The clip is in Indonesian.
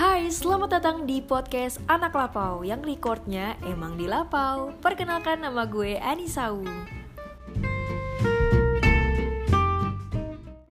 Hai, selamat datang di podcast Anak Lapau yang recordnya emang di Lapau. Perkenalkan nama gue Anisau.